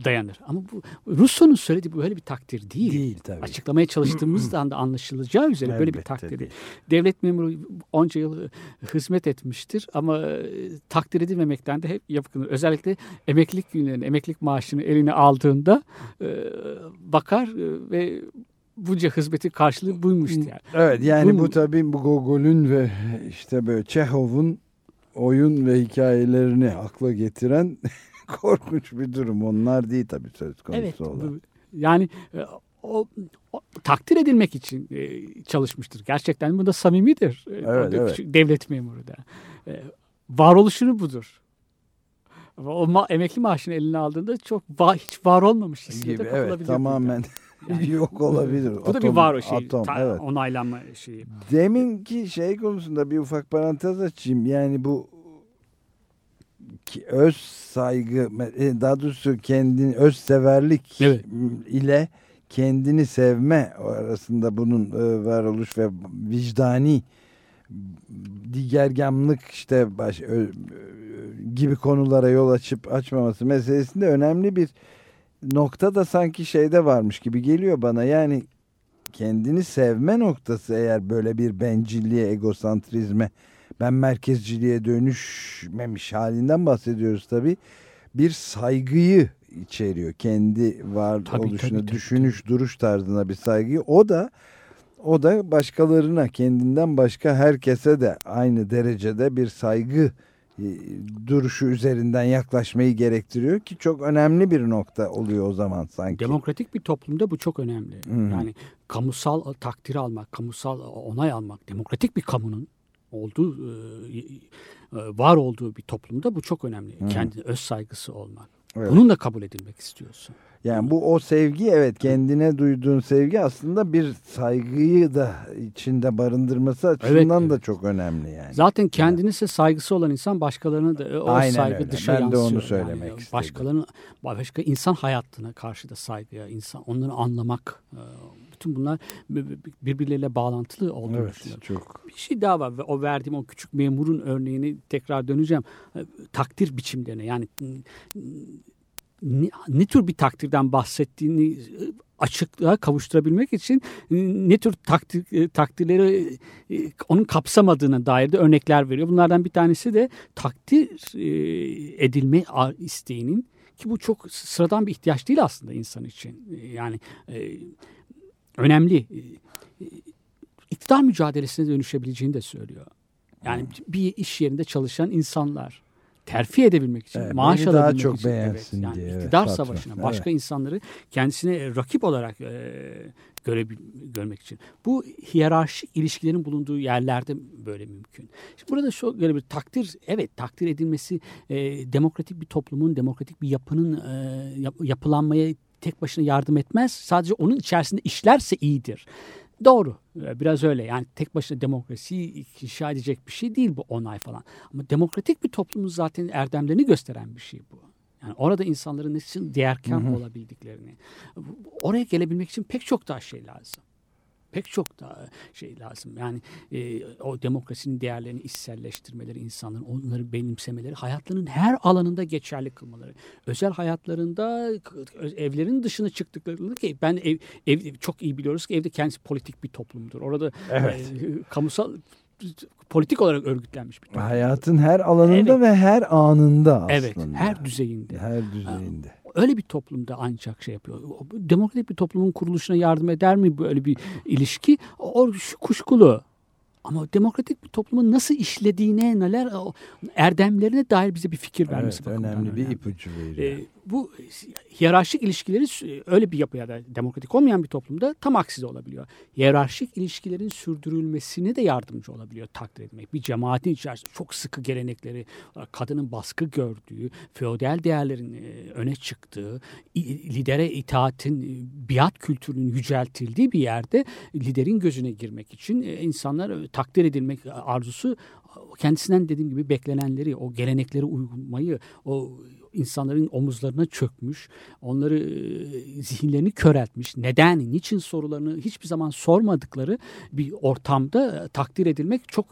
dayanır. Ama bu Rousseau'nun söylediği böyle bir takdir değil. Değil tabii. Açıklamaya çalıştığımızda da anlaşılacağı üzere böyle bir Elbette takdir değil. değil. Devlet memuru onca yıl hizmet etmiştir ama e, takdir edilmemekten de hep yapkınır. Özellikle emeklilik günlerini, emeklilik maaşını eline aldığında e, bakar e, ve bunca hizmeti karşılığı buymuş yani. Evet yani Bu- bu tabii bu Gogol'ün ve işte böyle Çehov'un oyun ve hikayelerini akla getiren korkunç bir durum. Onlar değil tabii söz konusu Evet. olan. bu- Yani e, o, o takdir edilmek için e, çalışmıştır. Gerçekten bu da samimidir. E, Evet, evet. Devlet memuru da. E, varoluşunu budur. Ama O ma- emekli maaşını eline aldığında çok va- hiç var olmamış hissiyete gibi evet tamamen Yani- yok olabilir. Bu da bir Atom- var o şey. Atom, ta- evet. Onaylanma şeyi. Deminki şey konusunda bir ufak parantez açayım. Yani bu öz saygı e, daha doğrusu kendini öz severlik Evet. ile kendini sevme arasında bunun e, varoluş ve vicdani digergamlık işte baş, ö- ö- gibi konulara yol açıp açmaması meselesinde önemli bir nokta da sanki şeyde varmış gibi geliyor bana. Yani kendini sevme noktası eğer böyle bir bencilliğe, egosantrizme, ben merkezciliğe dönüşmemiş halinden bahsediyoruz tabii. Bir saygıyı içeriyor. Kendi var Tabii, oluşuna, tabii, tabii, düşünüş, duruş tarzına bir saygıyı. O da o da başkalarına, kendinden başka herkese de aynı derecede bir saygı e, duruşu üzerinden yaklaşmayı gerektiriyor ki çok önemli bir nokta oluyor o zaman sanki. Demokratik bir toplumda bu çok önemli. Hı. Yani kamusal takdir almak, kamusal onay almak, demokratik bir kamunun olduğu, e, e, var olduğu bir toplumda bu çok önemli. Hı. Kendine öz saygısı olmak. Evet. Bunun da kabul edilmek istiyorsun. Yani bu o sevgi evet kendine duyduğun sevgi aslında bir saygıyı da içinde barındırması açısından Evet, da evet. çok önemli yani. Zaten kendine ise saygısı olan insan başkalarına da e, o Aynen saygı öyle. dışa Ben de yansıyor. onu söylemek yani. istedim. Başkalarının, başka insan hayatına karşı da saygıya, insan onları anlamak, bütün bunlar birbirleriyle bağlantılı olduğunu Evet düşünüyorum. çok. Bir şey daha var ve o verdiğim o küçük memurun örneğini tekrar döneceğim. E, Takdir biçimlerine yani ne, ne tür bir takdirden bahsettiğini e, açıklığa kavuşturabilmek için ne tür takdir, e, takdirleri e, onun kapsamadığına dair de örnekler veriyor. Bunlardan bir tanesi de takdir e, edilme isteğinin ki bu çok sıradan bir ihtiyaç değil aslında insan için. Yani önemli. E, e, iktidar mücadelesine dönüşebileceğini de söylüyor. Yani bir iş yerinde çalışan insanlar terfi edebilmek için, Evet, maaş beni daha alabilmek çok için beğensin evet, yani diye, evet, iktidar patron. savaşına Evet. başka insanları kendisine rakip olarak e, görebil, görmek için. Bu hiyerarşik ilişkilerin bulunduğu yerlerde böyle mümkün. Şimdi burada şu böyle bir takdir, evet takdir edilmesi e, demokratik bir toplumun, demokratik bir yapının e, yap- yapılanmaya tek başına yardım etmez. Sadece onun içerisinde işlerse iyidir. Doğru. Ee, Biraz öyle. Yani tek başına demokrasiyi inşa edecek bir şey değil bu onay falan. Ama demokratik bir toplumun zaten erdemlerini gösteren bir şey bu. Yani orada insanların nasıl değerken olabildiklerini. Oraya gelebilmek için pek çok daha şey lazım. Pek çok daha şey lazım. Yani e, o demokrasinin değerlerini içselleştirmeleri, insanların onları benimsemeleri, hayatlarının her alanında geçerli kılmaları. Özel hayatlarında evlerin dışına çıktıklarında ki ben ev, ev çok iyi biliyoruz ki evde kendisi politik bir toplumdur. Orada Evet. e, kamusal politik olarak örgütlenmiş bir toplum. Hayatın her alanında Evet. ve her anında aslında. Evet, her düzeyinde. Her düzeyinde. Öyle bir toplumda ancak şey yapıyor. Demokratik bir toplumun kuruluşuna yardım eder mi böyle bir ilişki? O şu kuşkulu. Ama demokratik bir toplumun nasıl işlediğine, neler erdemlerine dair bize bir fikir vermesi Evet, bakımından önemli bir önemli. ipucu veriyor. Ee, bu hiyerarşik ilişkileri öyle bir yapıya da demokratik olmayan bir toplumda tam aksi olabiliyor. Hiyerarşik ilişkilerin sürdürülmesine de yardımcı olabiliyor takdir etmek. Bir cemaatin içerisinde çok sıkı gelenekleri, kadının baskı gördüğü, feodal değerlerin e, öne çıktığı, lidere itaatin, e, biat kültürünün yüceltildiği bir yerde liderin gözüne girmek için e, insanlar takdir edilmek arzusu kendisinden dediğim gibi beklenenleri, o gelenekleri uymayı, o insanların omuzlarına çökmüş, onları e, zihinlerini köreltmiş, neden, niçin sorularını hiçbir zaman sormadıkları bir ortamda e, takdir edilmek çok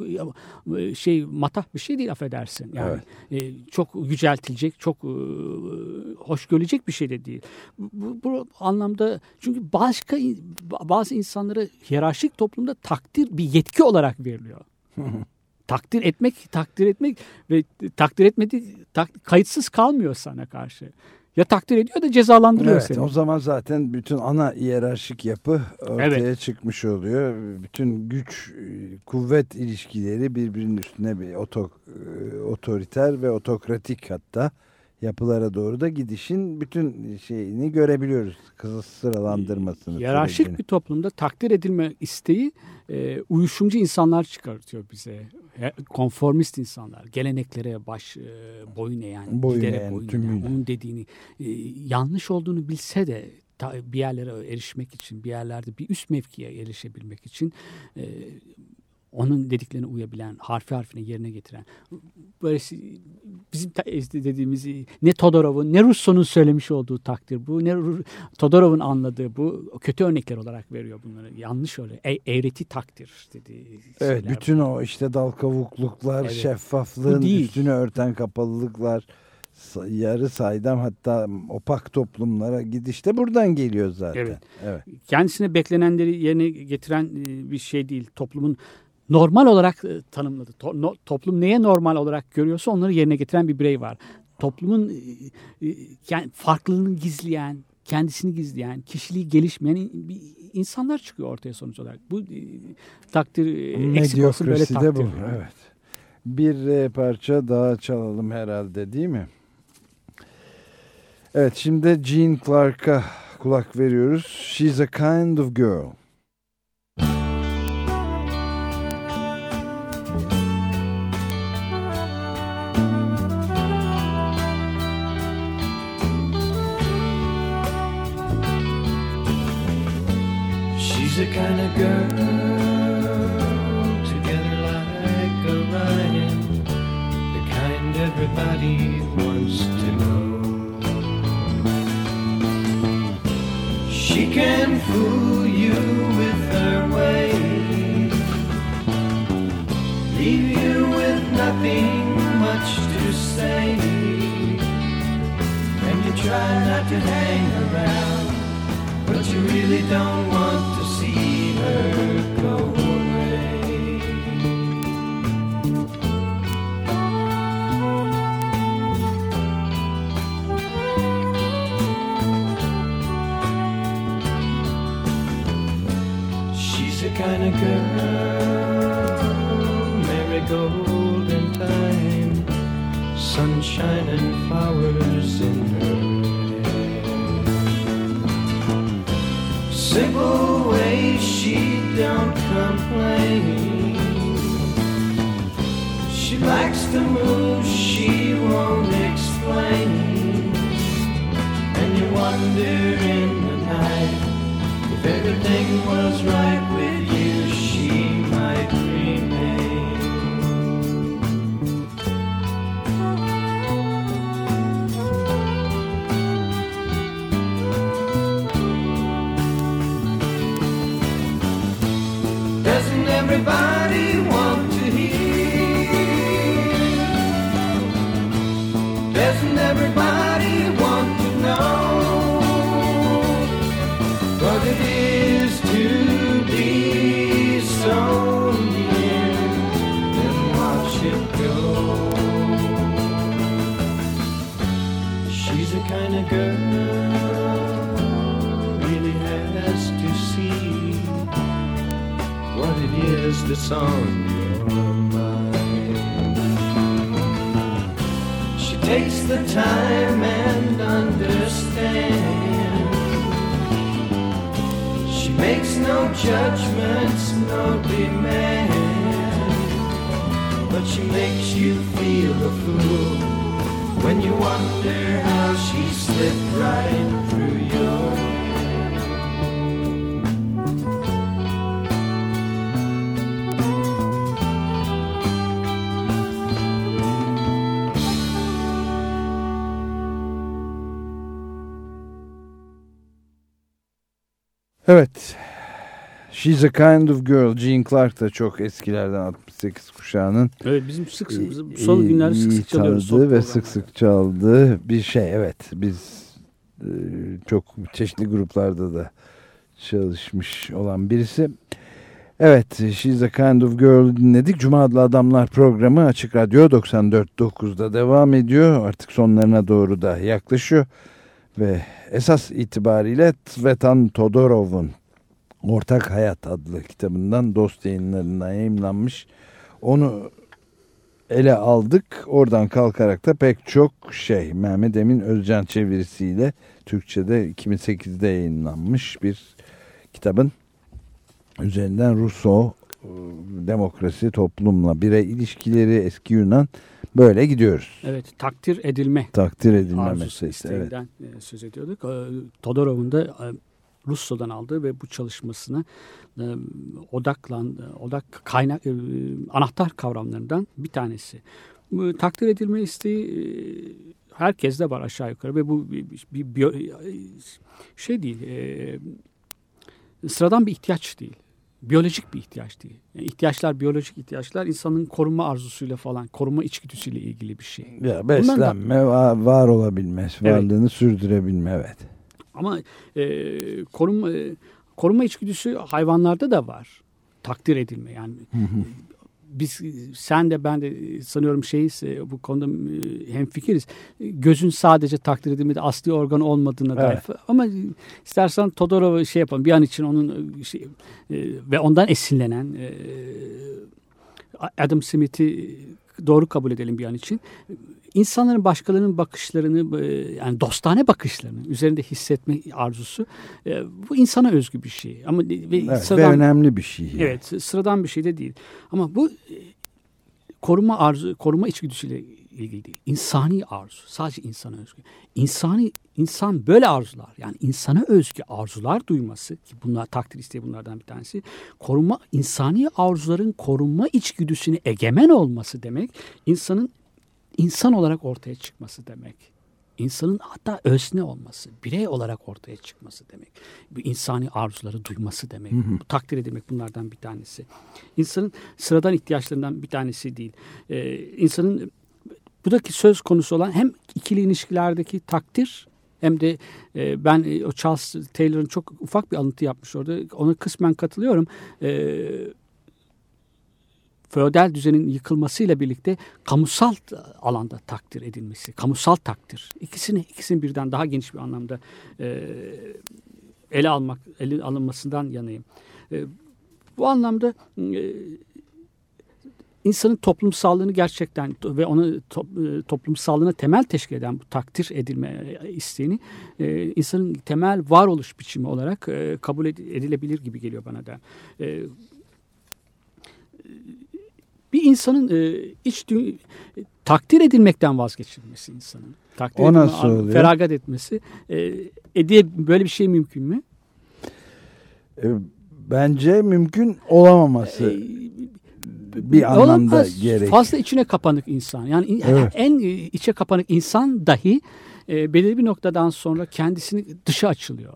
e, şey matah bir şey değil affedersin. Yani e, çok yüceltilecek, çok hoş görecek bir şey de değil. Bu, bu anlamda çünkü başka bazı insanlara hiyerarşik toplumda takdir bir yetki olarak veriliyor. Takdir etmek, takdir etmek ve takdir etmedi tak- kayıtsız kalmıyor sana karşı. Ya takdir ediyor da cezalandırıyor Evet, seni. o zaman zaten bütün ana hiyerarşik yapı ortaya çıkmış oluyor. Bütün güç, kuvvet ilişkileri birbirinin üstüne bir oto, e, otoriter ve otokratik hatta yapılara doğru da gidişin bütün şeyini görebiliyoruz. Kızı sıralandırmasını. Sürecini. bir toplumda takdir edilme isteği e, uyuşumcu insanlar çıkartıyor bize. He- Konformist insanlar, geleneklere baş e, boyun eğen, Boyun eğen, boyun eğen, onun dediğini e, yanlış olduğunu bilse de bir yerlere erişmek için, bir yerlerde bir üst mevkiye erişebilmek için e, onun dediklerine uyabilen, harfi harfine yerine getiren böyle bizim işte dediğimiz ne Todorov'un ne Russo'nun söylemiş olduğu takdir bu, ne Todorov'un anladığı bu kötü örnekler olarak veriyor bunları. Yanlış öyle. E- eğreti takdir dediği Evet, bütün o işte dal kavukluklar, Evet. şeffaflığın Bu üstünü örten kapalılıklar, yarı saydam hatta opak toplumlara gidiş de buradan geliyor zaten. Evet. evet. kendisine beklenenleri yerine getiren e, bir şey değil. Toplumun normal olarak e, tanımladı. To- no- toplum neye normal olarak görüyorsa onları yerine getiren bir birey var. Toplumun e, e, yani farklılığını gizleyen, kendisini gizleyen, kişiliği gelişmeyen insanlar çıkıyor ortaya sonuç olarak. Bu e, takdir e, eksik olsun böyle takdir. de bu. Evet. Bir parça daha çalalım herhalde değil mi? Evet şimdi Jean Clark'a kulak veriyoruz. She's a kind of girl. Complain. She likes to move, she won't explain. And you wonder in the night if everything was right with everybody want to know what it is to be so near and watch it go? She's the kind of girl really has to see what it is that's on time and understand. She makes no judgments, no demand. But she makes you feel a fool when you wonder how she slipped right Evet. She's a kind of girl. Jean Clark da çok eskilerden 68 kuşağının Evet bizim sık sık bizim iyi- son günlerde sık sık çalıyoruz. ve sık sık çaldığı bir şey. Evet biz e, çok çeşitli gruplarda da çalışmış olan birisi. Evet She's a Kind of Girl dinledik. Cuma adlı Adamlar programı Açık Radyo 94.9'da devam ediyor. Artık sonlarına doğru da yaklaşıyor. Ve esas itibariyle Svetan Todorov'un Ortak Hayat adlı kitabından dost yayınlarından yayımlanmış. Onu ele aldık. Oradan kalkarak da pek çok şey Mehmet Emin Özcan çevirisiyle Türkçe'de 2008'de yayınlanmış bir kitabın üzerinden Rousseau demokrasi toplumla birey ilişkileri eski Yunan böyle gidiyoruz. Evet takdir edilme Takdir edilme arzusu meselesi. Evet. e, söz ediyorduk. E, Todorov'un da e, Russo'dan aldığı ve bu çalışmasına e, odaklan e, odak kaynak e, anahtar kavramlarından bir tanesi. Takdir edilme isteği e, herkeste var aşağı yukarı ve bu bir, bir, bir- şey değil. e, sıradan bir ihtiyaç değil. Biyolojik bir ihtiyaç değil. Yani ihtiyaçlar biyolojik ihtiyaçlar insanın korunma arzusuyla falan, korunma içgüdüsüyle ilgili bir şey. Ya beslenme, va- var olabilme, Evet. varlığını sürdürebilme evet. Ama e, korunma e, korunma içgüdüsü hayvanlarda da var. Takdir edilme yani. Biz sen de ben de sanıyorum şeyiz e, bu konuda e, hemfikiriz. Gözün sadece takdir edilmede asli organ olmadığına dair. Evet. Ama istersen Todorov'u şey yapalım. Bir an için onun e, şey, e, ve ondan esinlenen e, Adam Smith'i doğru kabul edelim bir an için. İnsanların başkalarının bakışlarını e, yani dostane bakışlarını üzerinde hissetme arzusu e, bu insana özgü bir şey. Ama ve evet ve sıradan- önemli bir şey. yani. Evet, sıradan bir şey de değil. Ama bu e, koruma arzu, koruma içgüdüsüyle ilgili değil. İnsani arzu, sadece insana özgü. İnsani insan böyle arzular, yani insana özgü arzular duyması ki bunlar takdir isteği bunlardan bir tanesi. Koruma insani arzuların korunma içgüdüsüne egemen olması demek, insanın insan olarak ortaya çıkması demek. İnsanın hatta özne olması, birey olarak ortaya çıkması demek. Bu insani arzuları duyması demek. Bu takdir edilmek bunlardan bir tanesi. İnsanın sıradan ihtiyaçlarından bir tanesi değil. Ee, insanın buradaki söz konusu olan hem ikili ilişkilerdeki takdir hem de e, ben e, o Charles Taylor'ın çok ufak bir alıntı yapmış orada. Ona kısmen katılıyorum. Ee, feodal düzenin yıkılmasıyla birlikte kamusal alanda takdir edilmesi, kamusal takdir. İkisini ikisini birden daha geniş bir anlamda e, ele almak, ele alınmasından yanayım. E, bu anlamda e, insanın toplumsallığını gerçekten ve onu to- e, toplumsallığına temel teşkil eden bu takdir edilme isteğini e, insanın temel varoluş biçimi olarak e, kabul ed- edilebilir gibi geliyor bana da. E, bir insanın e, iç dü- takdir edilmekten vazgeçilmesi insanın. Takdir O edilme, nasıl oluyor? Feragat etmesi. E, ediye böyle bir şey mümkün mü? E, Bence mümkün olamaması E, bir anlamda Olamaz. gerek. Fazla içine kapanık insan. Yani Evet. en e, içe kapanık insan dahi e, belirli bir noktadan sonra kendisini dışa açılıyor.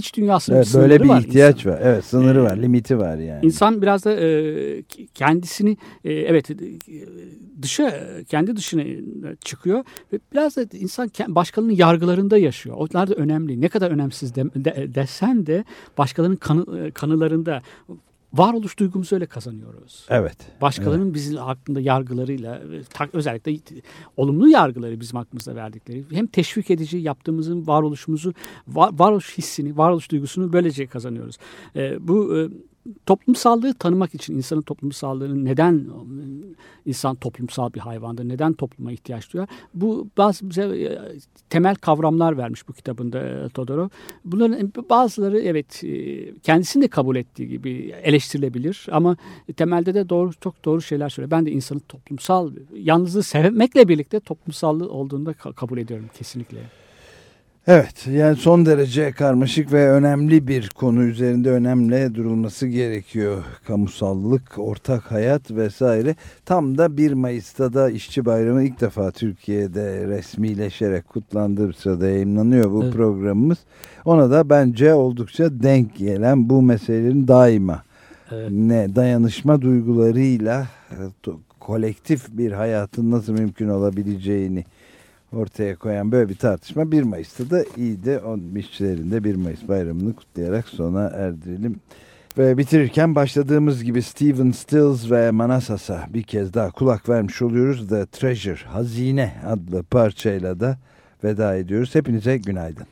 İç dünyasının Evet, bir böyle sınırı bir var ihtiyaç insanın. var. Evet, sınırı Ee, var, limiti var yani. İnsan biraz da e, kendisini e, evet e, dışa kendi dışına çıkıyor ve biraz da insan başkalarının yargılarında yaşıyor. Onlar da önemli. Ne kadar önemsiz de, de- desen de başkalarının kanı, e, kanılarında varoluş duygumuzu öyle kazanıyoruz. Evet. Başkalarının bizim hakkında yargılarıyla ta- özellikle olumlu yargıları bizim hakkımızda verdikleri hem teşvik edici yaptığımızın varoluşumuzu var, varoluş hissini, varoluş duygusunu böylece kazanıyoruz. Ee, bu e, toplumsallığı tanımak için insanın toplumsallığının neden e, insan toplumsal bir hayvandır, neden topluma ihtiyaç duyar? Bu bazı bize e, temel kavramlar vermiş bu kitabında e, Todorov. Bunların bazıları evet e, kendisini de kabul ettiği gibi eleştirilebilir ama temelde de doğru çok doğru şeyler söylüyor. Ben de insanın toplumsal yalnızlığı sevmekle birlikte toplumsallığı olduğunu da ka- kabul ediyorum kesinlikle. Evet yani son derece karmaşık ve önemli bir konu üzerinde önemli durulması gerekiyor. Kamusallık, ortak hayat vesaire. Tam da 1 Mayıs'ta da İşçi Bayramı ilk defa Türkiye'de resmileşerek kutlandığı sırada yayınlanıyor bu Evet. programımız. Ona da bence oldukça denk gelen bu meselelerin daima Evet. ne dayanışma duygularıyla e, kolektif bir hayatın nasıl mümkün olabileceğini ortaya koyan böyle bir tartışma 1 Mayıs'ta da iyi de on işçilerin de 1 Mayıs bayramını kutlayarak sona erdirelim. Ve bitirirken başladığımız gibi Steven Stills ve Manassas'a bir kez daha kulak vermiş oluyoruz. The Treasure, Hazine adlı parçayla da veda ediyoruz. Hepinize günaydın.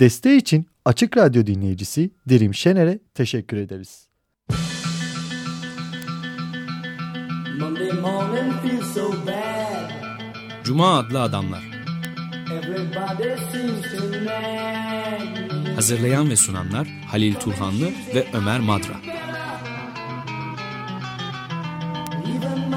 Desteği için Açık Radyo dinleyicisi Dirim Şener'e teşekkür ederiz. Cuma adlı adamlar. Hazırlayan ve sunanlar Halil Turhanlı ve Ömer Madra. Even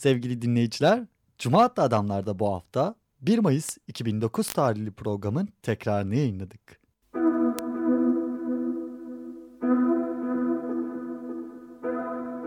Sevgili dinleyiciler, Cuma adamlarda bu hafta 1 Mayıs 2009 tarihli programın tekrarını yayınladık.